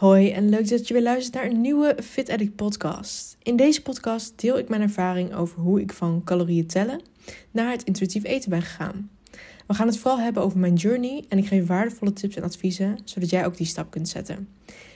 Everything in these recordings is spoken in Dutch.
Hoi en leuk dat je weer luistert naar een nieuwe Fit Addict podcast. In deze podcast deel ik mijn ervaring over hoe ik van calorieën tellen naar het intuïtief eten ben gegaan. We gaan het vooral hebben over mijn journey en ik geef waardevolle tips en adviezen zodat jij ook die stap kunt zetten.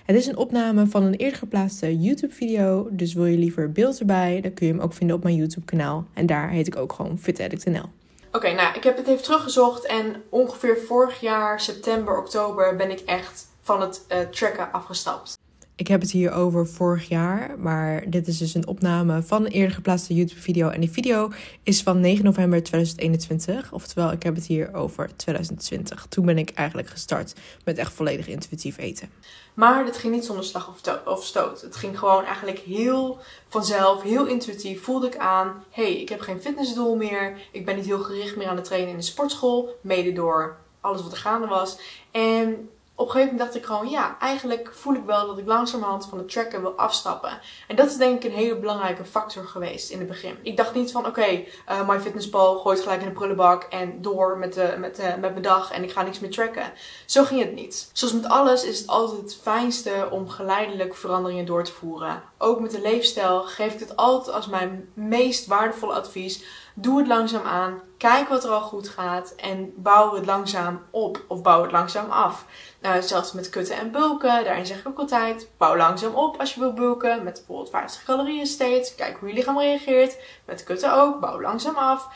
Het is een opname van een eerder geplaatste YouTube video, dus wil je liever beeld erbij, dan kun je hem ook vinden op mijn YouTube kanaal en daar heet ik ook gewoon Fit Addict NL. Oké, nou ik heb het even teruggezocht en ongeveer vorig jaar september, oktober ben ik echt van het uh, tracken afgestapt. Ik heb het hier over vorig jaar, maar dit is dus een opname van een eerder geplaatste YouTube-video. En die video is van 9 november 2021. Oftewel, ik heb het hier over 2020. Toen ben ik eigenlijk gestart met echt volledig intuïtief eten. Maar dit ging niet zonder slag of, stoot. Het ging gewoon eigenlijk heel vanzelf, heel intuïtief. Voelde ik aan, hey, ik heb geen fitnessdoel meer. Ik ben niet heel gericht meer aan het trainen in de sportschool. Mede door alles wat er gaande was. En op een gegeven moment dacht ik gewoon, ja, eigenlijk voel ik wel dat ik langzamerhand van het tracken wil afstappen. En dat is denk ik een hele belangrijke factor geweest in het begin. Ik dacht niet van, oké, okay, uh, eh, MyFitnessPal gooit gelijk in de prullenbak en door met, de, met, uh, met mijn dag en ik ga niks meer tracken. Zo ging het niet. Zoals met alles is het altijd het fijnste om geleidelijk veranderingen door te voeren. Ook met de leefstijl geef ik het altijd als mijn meest waardevolle advies. Doe het langzaam aan. Kijk wat er al goed gaat. En bouw het langzaam op. Of bouw het langzaam af. Nou, zelfs met kutten en bulken. Daarin zeg ik ook altijd. Bouw langzaam op als je wilt bulken. Met bijvoorbeeld 50 calorieën steeds. Kijk hoe je lichaam reageert. Met kutten ook. Bouw langzaam af.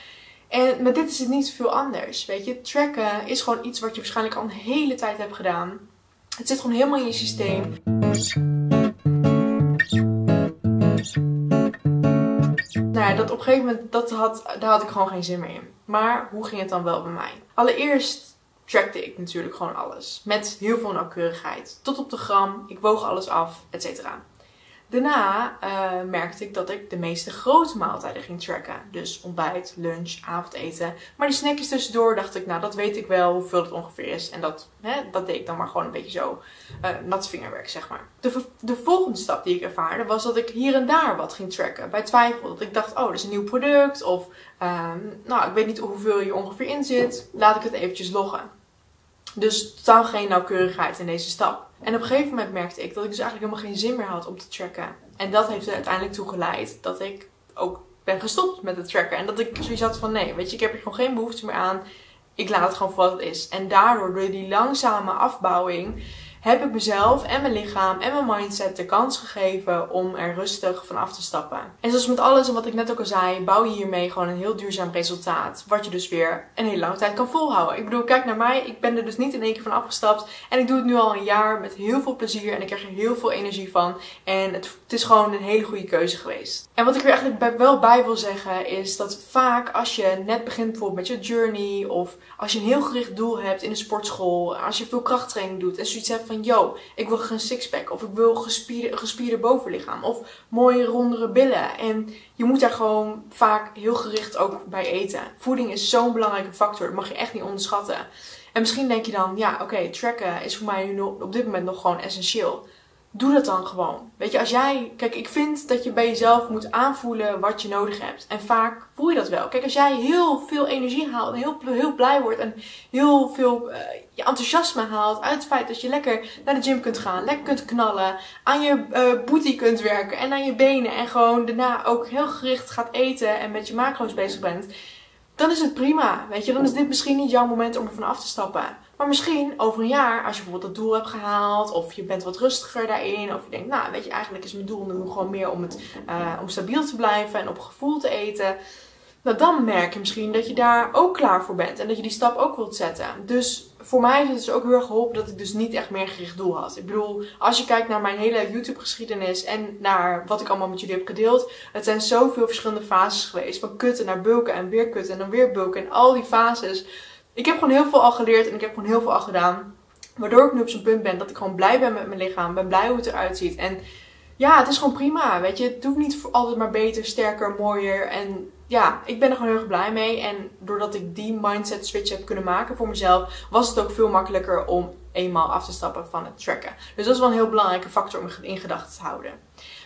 En met dit is het niet veel anders. Weet je, tracken is gewoon iets wat je waarschijnlijk al een hele tijd hebt gedaan. Het zit gewoon helemaal in je systeem. Dat op een gegeven moment, dat had, daar had ik gewoon geen zin meer in. Maar hoe ging het dan wel bij mij? Allereerst trackte ik natuurlijk gewoon alles. Met heel veel nauwkeurigheid. Tot op de gram. Ik woog alles af, et cetera. Daarna uh, merkte ik dat ik de meeste grote maaltijden ging tracken. Dus ontbijt, lunch, avondeten. Maar die snackjes tussendoor dacht ik, nou dat weet ik wel hoeveel het ongeveer is. En dat, hè, dat deed ik dan maar gewoon een beetje zo uh, nat vingerwerk, zeg maar. De, de volgende stap die ik ervaarde was dat ik hier en daar wat ging tracken. Bij twijfel. Dat ik dacht, oh dat is een nieuw product. Of um, nou ik weet niet hoeveel je ongeveer in zit. Laat ik het eventjes loggen. Dus totaal geen nauwkeurigheid in deze stap. En op een gegeven moment merkte ik dat ik dus eigenlijk helemaal geen zin meer had om te tracken. En dat heeft er uiteindelijk toe geleid dat ik ook ben gestopt met het tracken. En dat ik zoiets had van nee, weet je, ik heb er gewoon geen behoefte meer aan. Ik laat het gewoon voor wat het is. En daardoor, door die langzame afbouwing, heb ik mezelf en mijn lichaam en mijn mindset de kans gegeven om er rustig van af te stappen. En zoals met alles en wat ik net ook al zei, bouw je hiermee gewoon een heel duurzaam resultaat. Wat je dus weer een hele lange tijd kan volhouden. Ik bedoel, kijk naar mij. Ik ben er dus niet in één keer van afgestapt. En ik doe het nu al een jaar met heel veel plezier. En ik krijg er heel veel energie van. En het, het is gewoon een hele goede keuze geweest. En wat ik er eigenlijk wel bij wil zeggen is dat vaak als je net begint bijvoorbeeld met je journey. Of als je een heel gericht doel hebt in de sportschool. Als je veel krachttraining doet en zoiets hebt van, yo, ik wil een sixpack. Of ik wil gespierde, gespierde bovenlichaam. Of mooie rondere billen. En je moet daar gewoon vaak heel gericht ook bij eten. Voeding is zo'n belangrijke factor. Dat mag je echt niet onderschatten. En misschien denk je dan, ja, oké, tracken is voor mij nu op dit moment nog gewoon essentieel doe dat dan gewoon. Weet je, als jij. Kijk, ik vind dat je bij jezelf moet aanvoelen wat je nodig hebt. En vaak voel je dat wel. Kijk, als jij heel veel energie haalt en heel, heel blij wordt en heel veel uh, je enthousiasme haalt uit het feit dat je lekker naar de gym kunt gaan, lekker kunt knallen, aan je uh, booty kunt werken en aan je benen en gewoon daarna ook heel gericht gaat eten en met je macro's bezig bent, dan is het prima. Weet je, dan is dit misschien niet jouw moment om er van af te stappen. Maar misschien over een jaar, als je bijvoorbeeld dat doel hebt gehaald, of je bent wat rustiger daarin, of je denkt, nou weet je, eigenlijk is mijn doel nu gewoon meer om, het, uh, om stabiel te blijven en op gevoel te eten. Nou, dan merk je misschien dat je daar ook klaar voor bent en dat je die stap ook wilt zetten. Dus voor mij is het dus ook heel erg geholpen dat ik dus niet echt meer gericht doel had. Ik bedoel, als je kijkt naar mijn hele YouTube-geschiedenis en naar wat ik allemaal met jullie heb gedeeld, het zijn zoveel verschillende fases geweest. Van kutten naar bulken en weer kutten en dan weer bulken en al die fases ik heb gewoon heel veel al geleerd en ik heb gewoon heel veel al gedaan. Waardoor ik nu op zo'n punt ben dat ik gewoon blij ben met mijn lichaam. Ben blij hoe het eruit ziet. En ja, het is gewoon prima. Weet je, het doet niet altijd maar beter, sterker, mooier. En ja, ik ben er gewoon heel erg blij mee. En doordat ik die mindset switch heb kunnen maken voor mezelf, was het ook veel makkelijker om eenmaal af te stappen van het tracken. Dus dat is wel een heel belangrijke factor om in gedachten te houden.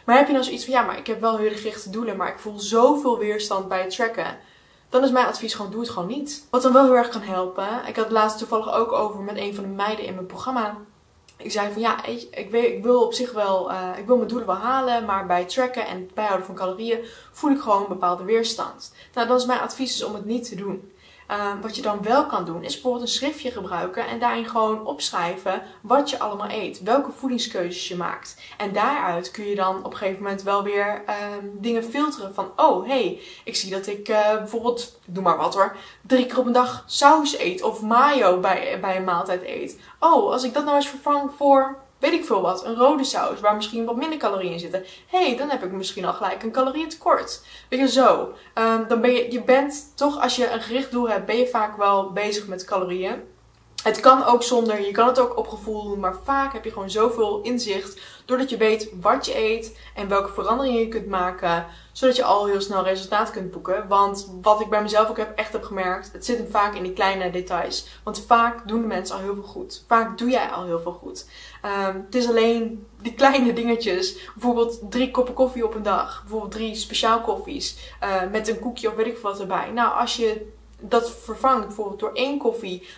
Maar heb je nou zoiets van, ja, maar ik heb wel heel gerichte doelen, maar ik voel zoveel weerstand bij het tracken dan is mijn advies gewoon doe het gewoon niet. Wat dan wel heel erg kan helpen. Ik had het laatst toevallig ook over met een van de meiden in mijn programma. Ik zei van ja, ik, weet, ik wil op zich wel, uh, ik wil mijn doelen wel halen, maar bij tracken en bijhouden van calorieën voel ik gewoon een bepaalde weerstand. Nou, dat is mijn advies dus om het niet te doen. Ehm, wat je dan wel kan doen, is bijvoorbeeld een schriftje gebruiken en daarin gewoon opschrijven wat je allemaal eet. Welke voedingskeuzes je maakt. En daaruit kun je dan op een gegeven moment wel weer ehm, dingen filteren van, oh hey, ik zie dat ik uh, bijvoorbeeld, doe maar wat hoor, drie keer op een dag saus eet of mayo bij, bij een maaltijd eet. Oh, als ik dat nou eens vervang voor weet ik veel wat, een rode saus waar misschien wat minder calorieën zitten. Hé, hey, dan heb ik misschien al gelijk een calorieëntekort. Weet je, zo. Um, dan ben je, je bent toch, als je een gericht doel hebt, ben je vaak wel bezig met calorieën. Het kan ook zonder, je kan het ook op gevoel doen, maar vaak heb je gewoon zoveel inzicht doordat je weet wat je eet en welke veranderingen je kunt maken, zodat je al heel snel resultaat kunt boeken. Want wat ik bij mezelf ook heb, echt heb gemerkt, het zit hem vaak in die kleine details. Want vaak doen de mensen al heel veel goed. Vaak doe jij al heel veel goed. Um, het is alleen die kleine dingetjes, bijvoorbeeld drie koppen koffie op een dag, bijvoorbeeld drie speciaal koffies uh, met een koekje of weet ik wat erbij. Nou, als je dat vervangt bijvoorbeeld door één koffie,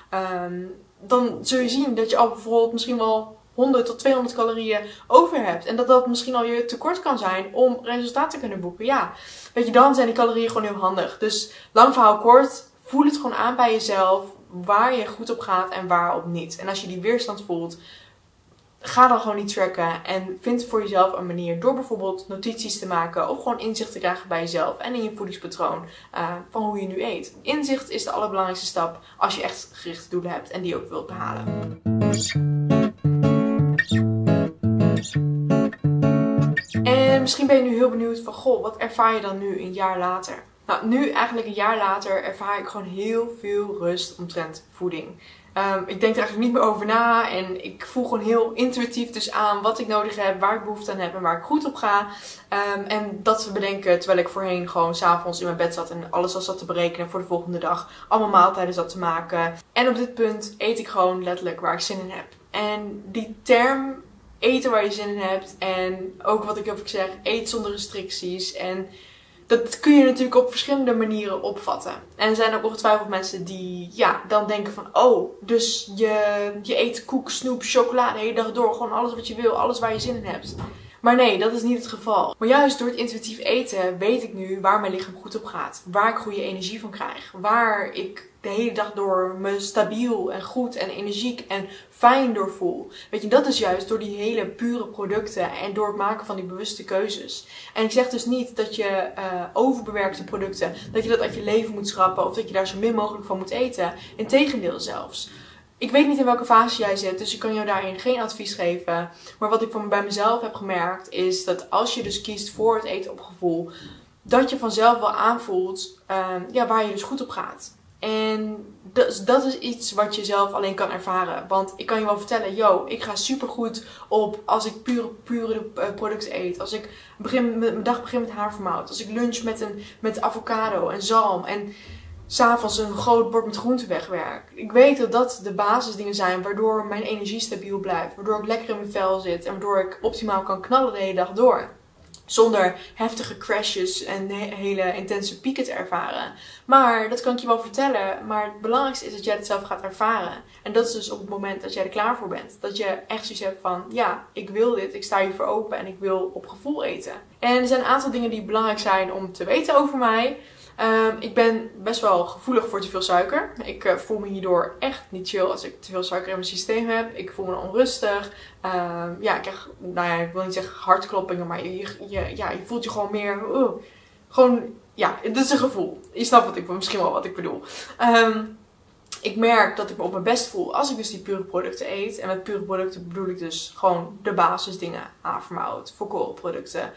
um, dan zul je zien dat je al bijvoorbeeld misschien wel 100 tot 200 calorieën over hebt. En dat dat misschien al je tekort kan zijn om resultaten te kunnen boeken. Ja, weet je, dan zijn die calorieën gewoon heel handig. Dus lang verhaal kort, voel het gewoon aan bij jezelf waar je goed op gaat en waarop niet. En als je die weerstand voelt, ga dan gewoon niet tracken en vind voor jezelf een manier door bijvoorbeeld notities te maken of gewoon inzicht te krijgen bij jezelf en in je voedingspatroon uh, van hoe je nu eet. Inzicht is de allerbelangrijkste stap als je echt gerichte doelen hebt en die ook wilt behalen. En misschien ben je nu heel benieuwd van goh, wat ervaar je dan nu een jaar later? Nou, nu eigenlijk een jaar later ervaar ik gewoon heel veel rust omtrent voeding. Um, ik denk er eigenlijk niet meer over na en ik voel gewoon heel intuïtief dus aan wat ik nodig heb, waar ik behoefte aan heb en waar ik goed op ga. Um, en dat bedenken terwijl ik voorheen gewoon s'avonds in mijn bed zat en alles al zat te berekenen voor de volgende dag. Allemaal maaltijden zat te maken. En op dit punt eet ik gewoon letterlijk waar ik zin in heb. En die term eten waar je zin in hebt en ook wat ik heb zeg, eet zonder restricties en dat kun je natuurlijk op verschillende manieren opvatten. En er zijn ook ongetwijfeld mensen die ja, dan denken van... Oh, dus je, je eet koek, snoep, chocolade de hele dag door. Gewoon alles wat je wil, alles waar je zin in hebt. Maar nee, dat is niet het geval. Maar juist door het intuïtief eten weet ik nu waar mijn lichaam goed op gaat. Waar ik goede energie van krijg. Waar ik de hele dag door me stabiel en goed en energiek en fijn door voel. Weet je, dat is juist door die hele pure producten en door het maken van die bewuste keuzes. En ik zeg dus niet dat je uh, overbewerkte producten, dat je dat uit je leven moet schrappen of dat je daar zo min mogelijk van moet eten. Integendeel zelfs. Ik weet niet in welke fase jij zit, dus ik kan jou daarin geen advies geven. Maar wat ik van bij mezelf heb gemerkt, is dat als je dus kiest voor het eten op gevoel, dat je vanzelf wel aanvoelt uh, ja, waar je dus goed op gaat. En dat, dat is iets wat je zelf alleen kan ervaren. Want ik kan je wel vertellen, yo, ik ga super goed op als ik pure, pure eh, producten eet. Als ik begin, mijn dag begin met havermout. Als ik lunch met, een, met avocado en zalm. En s'avonds een groot bord met groenten wegwerk. Ik weet dat dat de basisdingen zijn waardoor mijn energie stabiel blijft. Waardoor ik lekker in mijn vel zit. En waardoor ik optimaal kan knallen de hele dag door. Zonder heftige crashes en hele intense pieken te ervaren. Maar dat kan ik je wel vertellen. Maar het belangrijkste is dat jij het zelf gaat ervaren. En dat is dus op het moment dat jij er klaar voor bent. Dat je echt zoiets hebt van: ja, ik wil dit, ik sta hiervoor open en ik wil op gevoel eten. En er zijn een aantal dingen die belangrijk zijn om te weten over mij. Um, ik ben best wel gevoelig voor te veel suiker. Ik uh, voel me hierdoor echt niet chill als ik te veel suiker in mijn systeem heb. Ik voel me onrustig. Um, ja, ik krijg, nou ja, ik wil niet zeggen hartkloppingen, maar je, je, ja, je voelt je gewoon meer. Uh, gewoon, ja, het is een gevoel. Je snapt wat ik, misschien wel wat ik bedoel. Um, ik merk dat ik me op mijn best voel als ik dus die pure producten eet. En met pure producten bedoel ik dus gewoon de basisdingen. Havermout, volkorenproducten,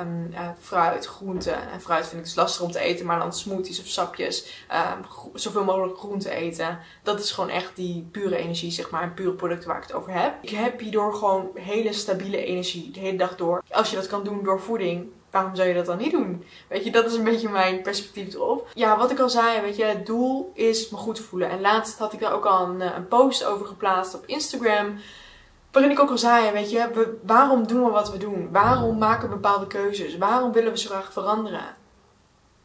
um, uh, fruit, groenten. En fruit vind ik dus lastig om te eten, maar dan smoothies of sapjes. Um, zoveel mogelijk groenten eten. Dat is gewoon echt die pure energie, zeg maar. En pure producten waar ik het over heb. Ik heb hierdoor gewoon hele stabiele energie de hele dag door. Als je dat kan doen door voeding, waarom zou je dat dan niet doen? Weet je, dat is een beetje mijn perspectief erop. Ja, wat ik al zei, weet je, het doel is me goed voelen. En laatst had ik daar ook al een, eh, een post over geplaatst op Instagram. Waarin ik ook al zei, weet je, we, waarom doen we wat we doen? Waarom maken we bepaalde keuzes? Waarom willen we zo graag veranderen?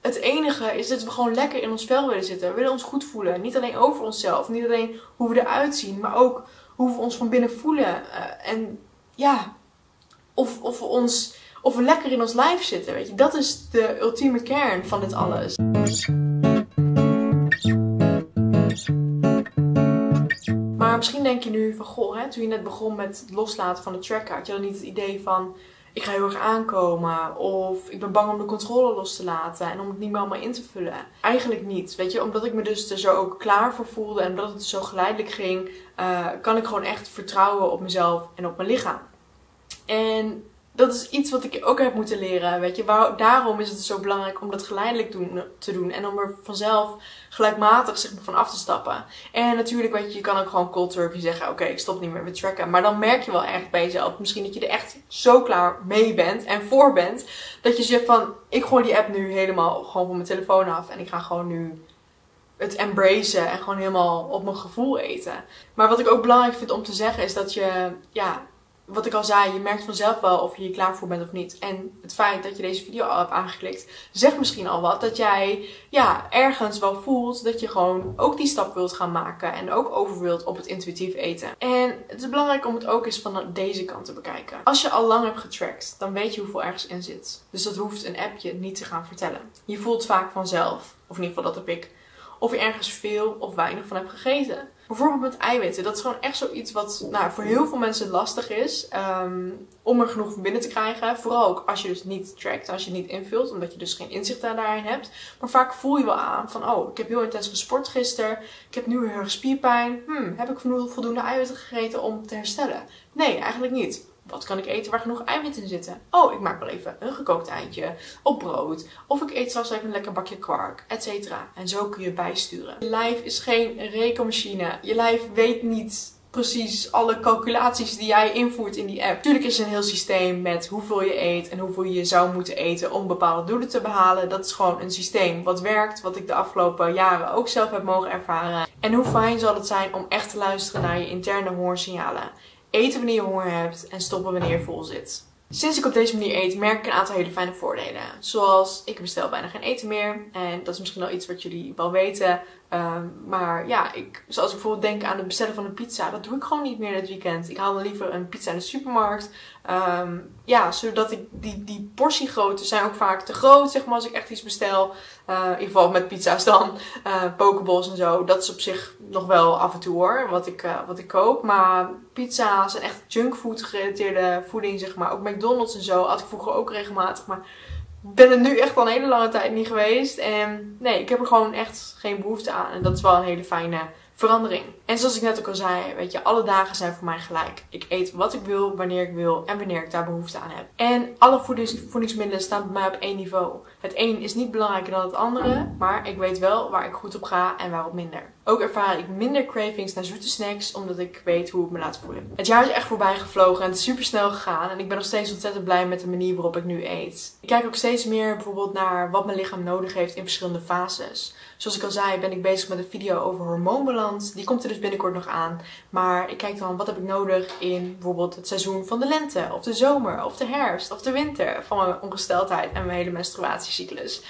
Het enige is dat we gewoon lekker in ons vel willen zitten. We willen ons goed voelen. Niet alleen over onszelf, niet alleen hoe we eruit zien, maar ook hoe we ons van binnen voelen. Eh, en ja, of, of, we ons, of we lekker in ons lijf zitten. Weet je, dat is de ultieme kern van dit alles. Maar misschien denk je nu van, goh, hè, toen je net begon met het loslaten van de tracker, had je dan niet het idee van, ik ga heel erg aankomen. Of ik ben bang om de controle los te laten en om het niet meer allemaal in te vullen. Eigenlijk niet. Weet je, omdat ik me dus er zo ook klaar voor voelde en dat het zo geleidelijk ging, uh, kan ik gewoon echt vertrouwen op mezelf en op mijn lichaam. En dat is iets wat ik ook heb moeten leren. Weet je, Waar, daarom is het zo belangrijk om dat geleidelijk te doen. En om er vanzelf gelijkmatig zeg maar, van af te stappen. En natuurlijk, weet je, je kan ook gewoon cold turkey zeggen: Oké, ik stop niet meer met tracken. Maar dan merk je wel echt bij jezelf. Misschien dat je er echt zo klaar mee bent en voor bent. Dat je zegt van: Ik gooi die app nu helemaal gewoon van mijn telefoon af. En ik ga gewoon nu het embracen en gewoon helemaal op mijn gevoel eten. Maar wat ik ook belangrijk vind om te zeggen is dat je, ja, wat ik al zei, je merkt vanzelf wel of je hier klaar voor bent of niet. En het feit dat je deze video al hebt aangeklikt, zegt misschien al wat. Dat jij ja, ergens wel voelt dat je gewoon ook die stap wilt gaan maken. En ook over wilt op het intuïtief eten. En het is belangrijk om het ook eens van deze kant te bekijken. Als je al lang hebt getracked, dan weet je hoeveel ergens in zit. Dus dat hoeft een appje niet te gaan vertellen. Je voelt vaak vanzelf, of in ieder geval dat heb ik, of je ergens veel of weinig van hebt gegeten. Bijvoorbeeld met eiwitten. Dat is gewoon echt zoiets wat nou, voor heel veel mensen lastig is. Um, om er genoeg van binnen te krijgen. Vooral ook als je dus niet trackt, als je het niet invult. Omdat je dus geen inzicht daarin hebt. Maar vaak voel je wel aan van, oh, ik heb heel intens gesport gisteren. Ik heb nu heel erg spierpijn. Hmm, heb ik voldoende eiwitten gegeten om te herstellen? Nee, eigenlijk niet. Wat kan ik eten waar genoeg eiwit in zitten? Oh, ik maak wel even een gekookt eitje op brood. Of ik eet zelfs even een lekker bakje kwark, etc. En zo kun je bijsturen. Je lijf is geen rekenmachine. Je lijf weet niet precies alle calculaties die jij invoert in die app. Natuurlijk is er een heel systeem met hoeveel je eet en hoeveel je zou moeten eten om bepaalde doelen te behalen. Dat is gewoon een systeem wat werkt, wat ik de afgelopen jaren ook zelf heb mogen ervaren. En hoe fijn zal het zijn om echt te luisteren naar je interne hoorsignalen. Eten wanneer je honger hebt en stoppen wanneer je vol zit. Sinds ik op deze manier eet, merk ik een aantal hele fijne voordelen. Zoals, ik bestel bijna geen eten meer. En dat is misschien wel iets wat jullie wel weten. Um, maar ja, ik, zoals ik bijvoorbeeld denk aan het bestellen van een pizza. Dat doe ik gewoon niet meer dit weekend. Ik haal dan liever een pizza in de supermarkt. Um, ja, zodat ik die, die portiegrootte zijn ook vaak te groot, zeg maar, als ik echt iets bestel. Uh, in ieder geval met pizza's dan. Uh, pokeballs en zo. Dat is op zich nog wel af en toe hoor, wat ik, uh, wat ik koop. Maar pizza's en echt junkfood gerelateerde voeding, zeg maar. Ook McDonald's en zo had ik vroeger ook regelmatig. Maar ben er nu echt al een hele lange tijd niet geweest. En nee, ik heb er gewoon echt geen behoefte aan. En dat is wel een hele fijne verandering. En zoals ik net ook al zei, weet je, alle dagen zijn voor mij gelijk. Ik eet wat ik wil, wanneer ik wil en wanneer ik daar behoefte aan heb. En alle voedings voedingsmiddelen staan bij mij op één niveau. Het een is niet belangrijker dan het andere, maar ik weet wel waar ik goed op ga en waarop minder. Ook ervaar ik minder cravings naar zoete snacks, omdat ik weet hoe ik me laat voelen. Het jaar is echt voorbij gevlogen en het is super snel gegaan. En ik ben nog steeds ontzettend blij met de manier waarop ik nu eet. Ik kijk ook steeds meer bijvoorbeeld naar wat mijn lichaam nodig heeft in verschillende fases. Zoals ik al zei, ben ik bezig met een video over hormoonbalans. Die komt er dus binnenkort nog aan. Maar ik kijk dan wat heb ik nodig in bijvoorbeeld het seizoen van de lente, of de zomer, of de herfst, of de winter van mijn ongesteldheid en mijn hele menstruatiecyclus.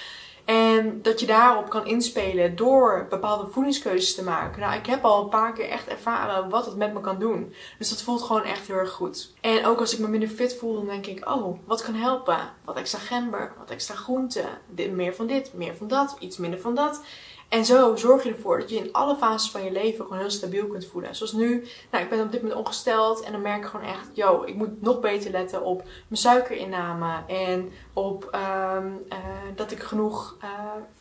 En dat je daarop kan inspelen door bepaalde voedingskeuzes te maken. Nou, ik heb al een paar keer echt ervaren wat het met me kan doen. Dus dat voelt gewoon echt heel erg goed. En ook als ik me minder fit voel, dan denk ik, oh, wat kan helpen? Wat extra gember, wat extra groente, meer van dit, meer van dat, iets minder van dat. En zo zorg je ervoor dat je in alle fases van je leven gewoon heel stabiel kunt voelen. Zoals nu, nou, ik ben op dit moment ongesteld en dan merk ik gewoon echt, yo, ik moet nog beter letten op mijn suikerinname en op um, uh, dat ik genoeg uh,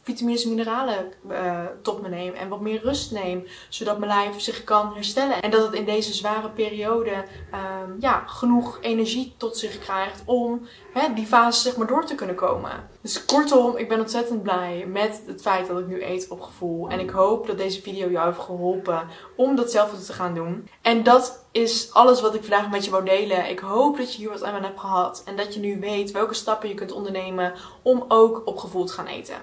vitamines en mineralen uh, tot me neem en wat meer rust neem, zodat mijn lijf zich kan herstellen. En dat het in deze zware periode um, ja, genoeg energie tot zich krijgt om hè, die fase zeg maar door te kunnen komen. Dus kortom, ik ben ontzettend blij met het feit dat ik nu eet gevoel. En ik hoop dat deze video jou heeft geholpen om datzelfde te gaan doen. En dat is alles wat ik vandaag met je wou delen. Ik hoop dat je hier wat aan hebt gehad. En dat je nu weet welke stappen je kunt ondernemen om ook op gevoel te gaan eten.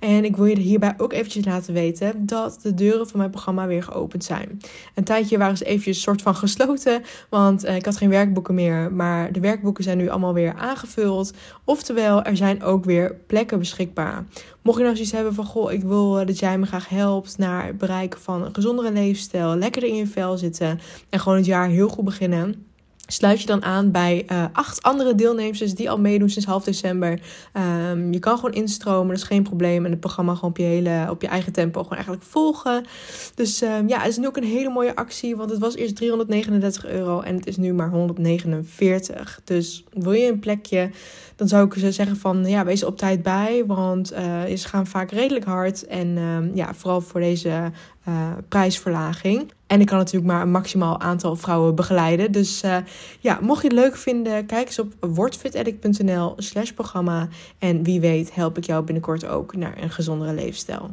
En ik wil je hierbij ook eventjes laten weten dat de deuren van mijn programma weer geopend zijn. Een tijdje waren ze eventjes soort van gesloten, want eh, ik had geen werkboeken meer. Maar de werkboeken zijn nu allemaal weer aangevuld. Oftewel, er zijn ook weer plekken beschikbaar. Mocht je nou zoiets hebben van, goh, ik wil eh, dat jij me graag helpt naar het bereiken van een gezondere leefstijl, lekkerder in je vel zitten en gewoon het jaar heel goed beginnen Sluit je dan aan bij uh, acht andere deelnemers die al meedoen sinds half december. Um, je kan gewoon instromen, dat is geen probleem. En het programma gewoon op je, hele, op je eigen tempo gewoon eigenlijk volgen. Dus um, ja, het is nu ook een hele mooie actie. Want het was eerst 339 euro en het is nu maar 149. Dus wil je een plekje, dan zou ik zeggen van ja, wees op tijd bij. Want uh, ze gaan vaak redelijk hard. En um, ja, vooral voor deze uh, prijsverlaging. En ik kan natuurlijk maar een maximaal aantal vrouwen begeleiden. Dus uh, ja, mocht je het leuk vinden, kijk eens op wordfitaddict.nl slash programma. En wie weet help ik jou binnenkort ook naar een gezondere leefstijl.